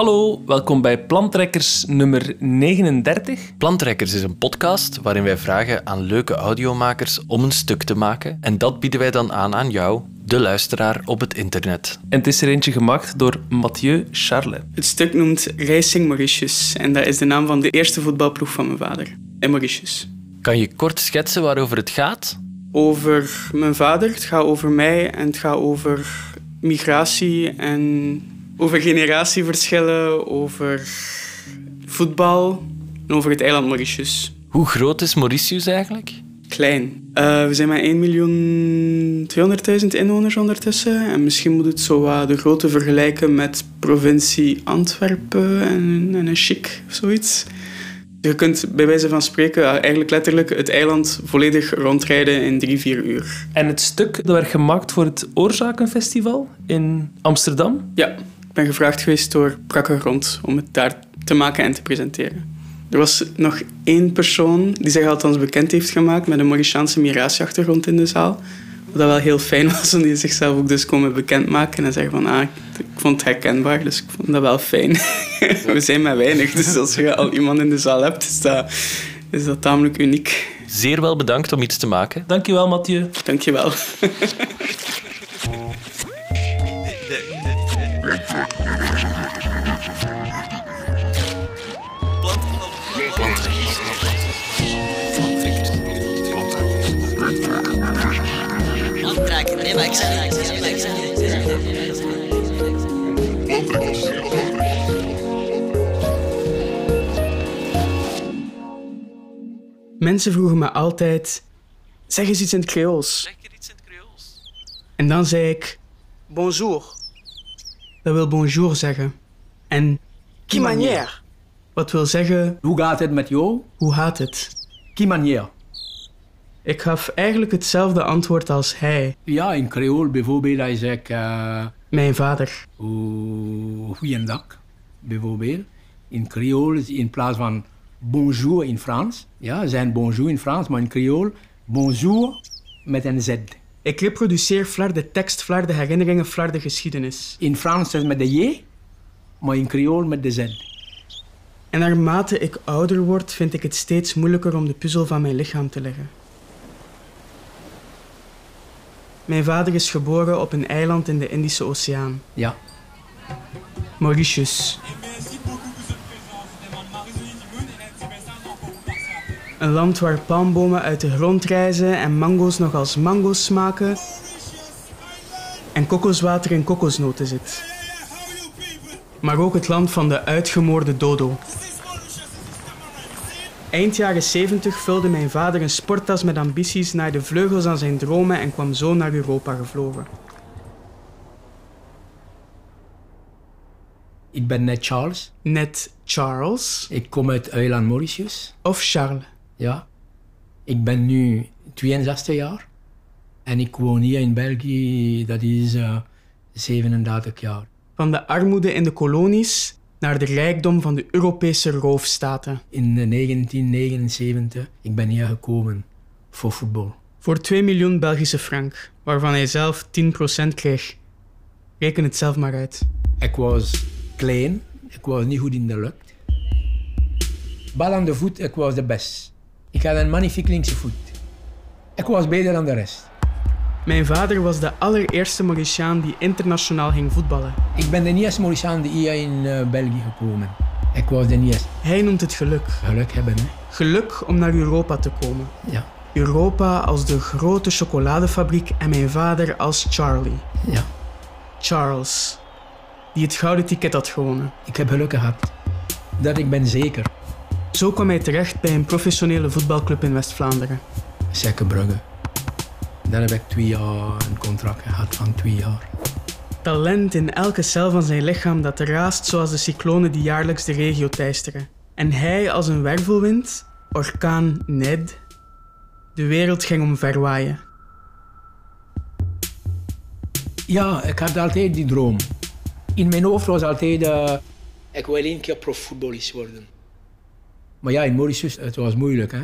Hallo, welkom bij Plantrekkers nummer 39. Plantrekkers is een podcast waarin wij vragen aan leuke audiomakers om een stuk te maken. En dat bieden wij dan aan aan jou, de luisteraar op het internet. En het is er eentje gemaakt door Mathieu Charles. Het stuk noemt Racing Mauritius en dat is de naam van de eerste voetbalploeg van mijn vader, in Mauritius. Kan je kort schetsen waarover het gaat? Over mijn vader, het gaat over mij en het gaat over migratie en over generatieverschillen, over voetbal en over het eiland Mauritius. Hoe groot is Mauritius eigenlijk? Klein. Uh, we zijn met 1 miljoen 200.000 inwoners ondertussen. En misschien moet het zo wat de grootte vergelijken met provincie Antwerpen en, en een chic of zoiets. Je kunt bij wijze van spreken eigenlijk letterlijk het eiland volledig rondrijden in drie, vier uur. En het stuk dat werd gemaakt voor het Oorzakenfestival in Amsterdam? Ja, ben gevraagd geweest door Prakke Grond om het daar te maken en te presenteren. Er was nog één persoon die zich althans bekend heeft gemaakt met een Mauritiaanse migratieachtergrond in de zaal. Wat wel heel fijn was, om die zichzelf ook dus komen bekendmaken en zeggen van ah, ik vond het herkenbaar, dus ik vond dat wel fijn. We zijn maar weinig, dus als je al iemand in de zaal hebt, is dat, is dat tamelijk uniek. Zeer wel bedankt om iets te maken. Dankjewel, Mathieu. Dankjewel. Mensen vroegen me altijd: zeg eens iets in het Creools. Zeg je iets in het Creools? En dan zei ik: bonjour. Dat wil bonjour zeggen. En qui manière? Wat wil zeggen: hoe gaat het met jou? Hoe gaat het? Qui manière? Ik gaf eigenlijk hetzelfde antwoord als hij. Ja, in Creool bijvoorbeeld, hij zegt... Uh, Mijn vader. Goeiedag, bijvoorbeeld. In Creool, in plaats van bonjour in Frans. Ja, zijn bonjour in Frans, maar in Creool bonjour met een Z. Ik reproduceer flar de tekst, flar de herinneringen, flar de geschiedenis. In Frans is met de J, maar in Creool met de Z. En naarmate ik ouder word, vind ik het steeds moeilijker om de puzzel van mijn lichaam te leggen. Mijn vader is geboren op een eiland in de Indische Oceaan. Ja. Mauritius. Een land waar palmbomen uit de grond rijzen en mango's nog als mango's smaken. En kokoswater in kokosnoten zit. Maar ook het land van de uitgemoorde dodo. Eind jaren 70 vulde mijn vader een sporttas met ambities naar de vleugels aan zijn dromen en kwam zo naar Europa gevlogen. Ik ben net Charles. Net Charles. Ik kom uit eiland Mauritius. Of Charles. Ja. Ik ben nu 62 jaar. En ik woon hier in België, dat is uh, 37 jaar. Van de armoede in de kolonies naar de rijkdom van de Europese roofstaten. In 1979 ik ben hier gekomen voor voetbal. Voor 2 miljoen Belgische frank, waarvan hij zelf 10% kreeg. Reken het zelf maar uit. Ik was klein, ik was niet goed in de lucht. Bal aan de voet, ik was de best. Ik had een magnifiek linkse voet. Ik was beter dan de rest. Mijn vader was de allereerste Mauritiaan die internationaal ging voetballen. Ik ben de eerste Mauritiaan die hier in uh, België gekomen. Ik was de eerste. Hij noemt het geluk. Geluk hebben, hè? Geluk om naar Europa te komen. Ja. Europa als de grote chocoladefabriek en mijn vader als Charlie. Ja. Charles, die het gouden ticket had gewonnen. Ik heb geluk gehad. Dat ik ben zeker. Zo kwam hij terecht bij een professionele voetbalclub in West-Vlaanderen. Brugge. Daar heb ik twee jaar een contract gehad van twee jaar. Talent in elke cel van zijn lichaam dat raast zoals de cyclonen die jaarlijks de regio teisteren. En hij als een wervelwind, orkaan Ned, de wereld ging omverwaaien. Ja, ik had altijd die droom. In mijn hoofd was altijd, uh, ik wil één keer profvoetballist worden. Maar ja, in Mauritius, het was moeilijk, hè.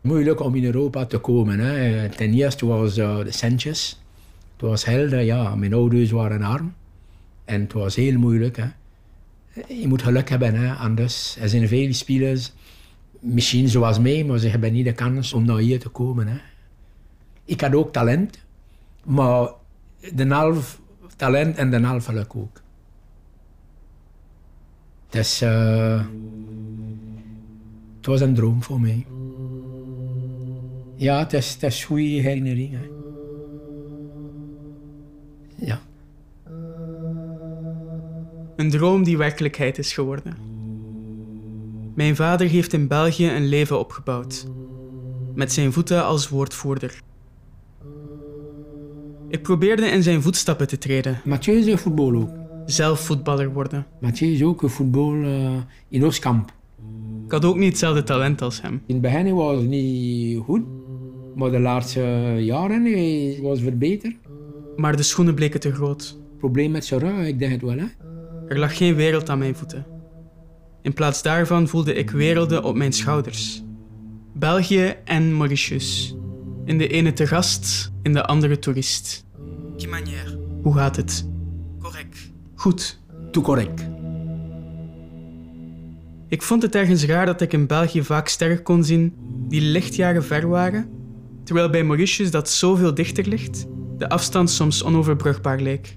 Moeilijk om in Europa te komen. Hè. Ten eerste was uh, de centjes. Het was helder, ja. Mijn ouders waren arm. En het was heel moeilijk. Hè. Je moet geluk hebben, hè. anders. Er zijn veel spelers, misschien zoals mij, maar ze hebben niet de kans om naar hier te komen. Hè. Ik had ook talent, maar de half talent en de half geluk ook. Dus, uh, het was een droom voor mij. Ja, het is, het is goede herinnering. Hè. Ja. Een droom die werkelijkheid is geworden. Mijn vader heeft in België een leven opgebouwd. Met zijn voeten als woordvoerder. Ik probeerde in zijn voetstappen te treden. Mathieu is een voetbal ook. Zelf voetballer worden. Mathieu is ook een voetbal uh, in Oostkamp. Ik had ook niet hetzelfde talent als hem. In het begin was het niet goed, maar de laatste jaren was het verbeterd. Maar de schoenen bleken te groot. Probleem met zijn rug, ik denk het wel. Hè? Er lag geen wereld aan mijn voeten. In plaats daarvan voelde ik werelden op mijn schouders. België en Mauritius. In de ene te gast, in de andere toerist. Qui manière? Hoe gaat het? Correct. Goed. Toe correct. Ik vond het ergens raar dat ik in België vaak sterren kon zien die lichtjaren ver waren, terwijl bij Mauritius dat zoveel dichter ligt, de afstand soms onoverbrugbaar leek.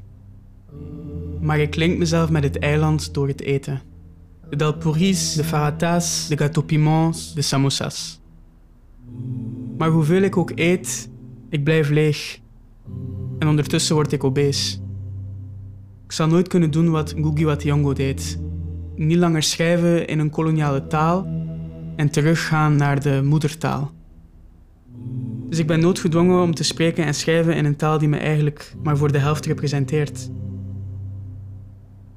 Maar ik link mezelf met het eiland door het eten. De dalpouris, de faratas, de gâteau piments, de samosas. Maar hoeveel ik ook eet, ik blijf leeg. En ondertussen word ik obese. Ik zal nooit kunnen doen wat Ngugi wa Thiong'o deed. Niet langer schrijven in een koloniale taal en teruggaan naar de moedertaal. Dus ik ben noodgedwongen om te spreken en schrijven in een taal die me eigenlijk maar voor de helft representeert.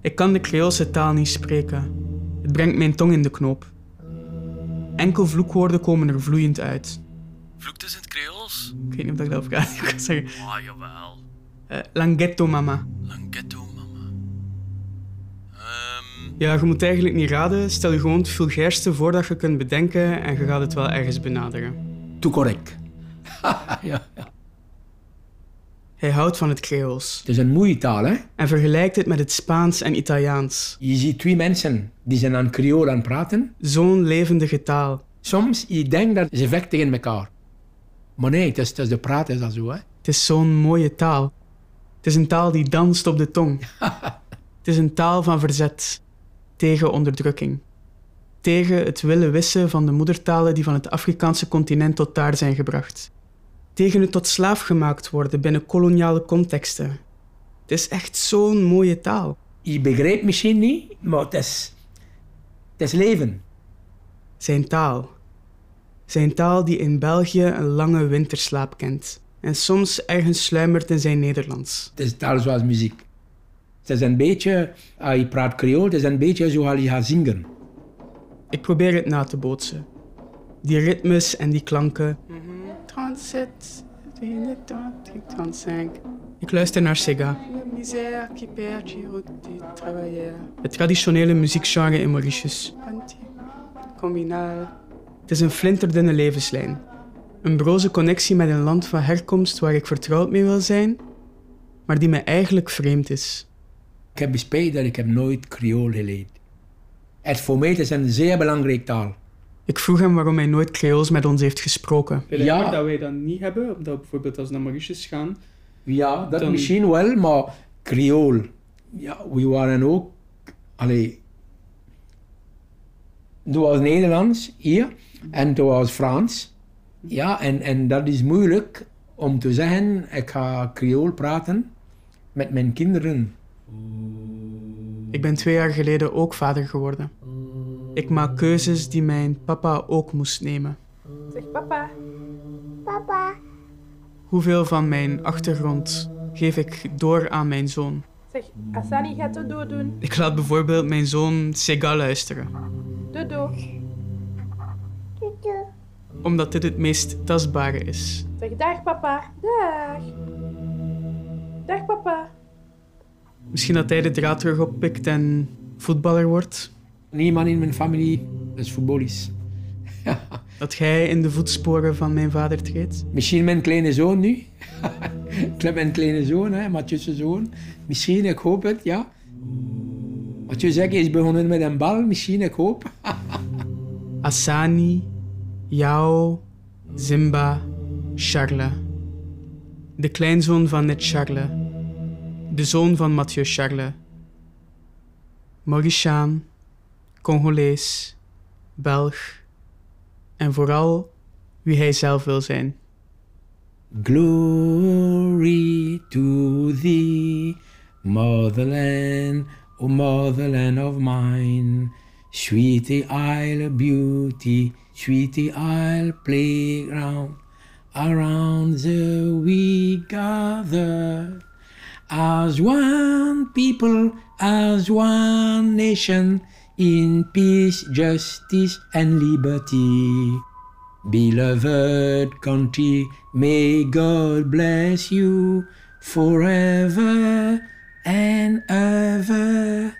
Ik kan de Creoolse taal niet spreken. Het brengt mijn tong in de knoop. Enkel vloekwoorden komen er vloeiend uit. Vloekt is in het Creools? Ik weet niet of ik dat op kan zeggen. Ah, jawel. Uh, langhetto mama. Langhetto. Ja, je moet eigenlijk niet raden. Stel je gewoon het vulgairste voor dat je kunt bedenken en je gaat het wel ergens benaderen. Toe correct. ja, ja. Hij houdt van het Creools. Het is een mooie taal, hè? En vergelijkt het met het Spaans en Italiaans. Je ziet twee mensen die zijn aan Creool aan het praten. Zo'n levendige taal. Soms, je denkt dat ze vechten tegen elkaar. Maar nee, het is, het is de praat is dat zo, hè? Het is zo'n mooie taal. Het is een taal die danst op de tong. het is een taal van verzet. Tegen onderdrukking. Tegen het willen wissen van de moedertalen die van het Afrikaanse continent tot daar zijn gebracht tegen het tot slaaf gemaakt worden binnen koloniale contexten. Het is echt zo'n mooie taal. Je begrijpt misschien niet, maar het is, het is leven. Zijn taal. Zijn taal die in België een lange winterslaap kent en soms ergens sluimert in zijn Nederlands. Het is taal zoals muziek. Het is een beetje, als je praat Creool, het is een beetje zoals je gaat zingen. Ik probeer het na te bootsen. Die ritmes en die klanken. 37, 22, 35. Ik luister naar Sega. Het traditionele muziekgenre in Mauritius. Het is een flinterdunne levenslijn. Een broze connectie met een land van herkomst waar ik vertrouwd mee wil zijn, maar die mij eigenlijk vreemd is. Ik heb spijt dat ik heb nooit Creool geleerd. Het voor mij is een zeer belangrijke taal. Ik vroeg hem waarom hij nooit Creools met ons heeft gesproken. Ja. dat wij dat niet hebben, dat bijvoorbeeld als we naar Mauritius gaan. Ja, dat dan... misschien wel, maar Creool. Ja, we waren ook... Allee... Toen was Nederlands hier en toen was Frans. Ja, en, en dat is moeilijk om te zeggen, ik ga Creool praten met mijn kinderen. Ik ben twee jaar geleden ook vader geworden. Ik maak keuzes die mijn papa ook moest nemen. Zeg papa. Papa. Hoeveel van mijn achtergrond geef ik door aan mijn zoon? Zeg, Asani gaat Dodo doen. Ik laat bijvoorbeeld mijn zoon Sega luisteren. Dodo. Dodo. Omdat dit het meest tastbare is. Zeg dag papa. Dag. Dag papa. Misschien dat hij de draad terug oppikt en voetballer wordt. Niemand in mijn familie is voetballist. Dat jij in de voetsporen van mijn vader treedt? Misschien mijn kleine zoon nu. ik heb mijn kleine zoon, hè, Mathieu's zoon. Misschien, ik hoop het, ja. Wat je zegt is begonnen met een bal, misschien, ik hoop. Asani, Yao, Zimba, Charles. De kleinzoon van Net Charles. De zoon van Mathieu Charles. Mauritiaan, Congolees, Belg en vooral wie hij zelf wil zijn. Glory to thee, motherland, O motherland of mine. Sweetie Isle beauty, sweetie Isle playground. Around the we gather as one people, as one nation, in peace, justice, and liberty. Beloved country, may God bless you forever and ever.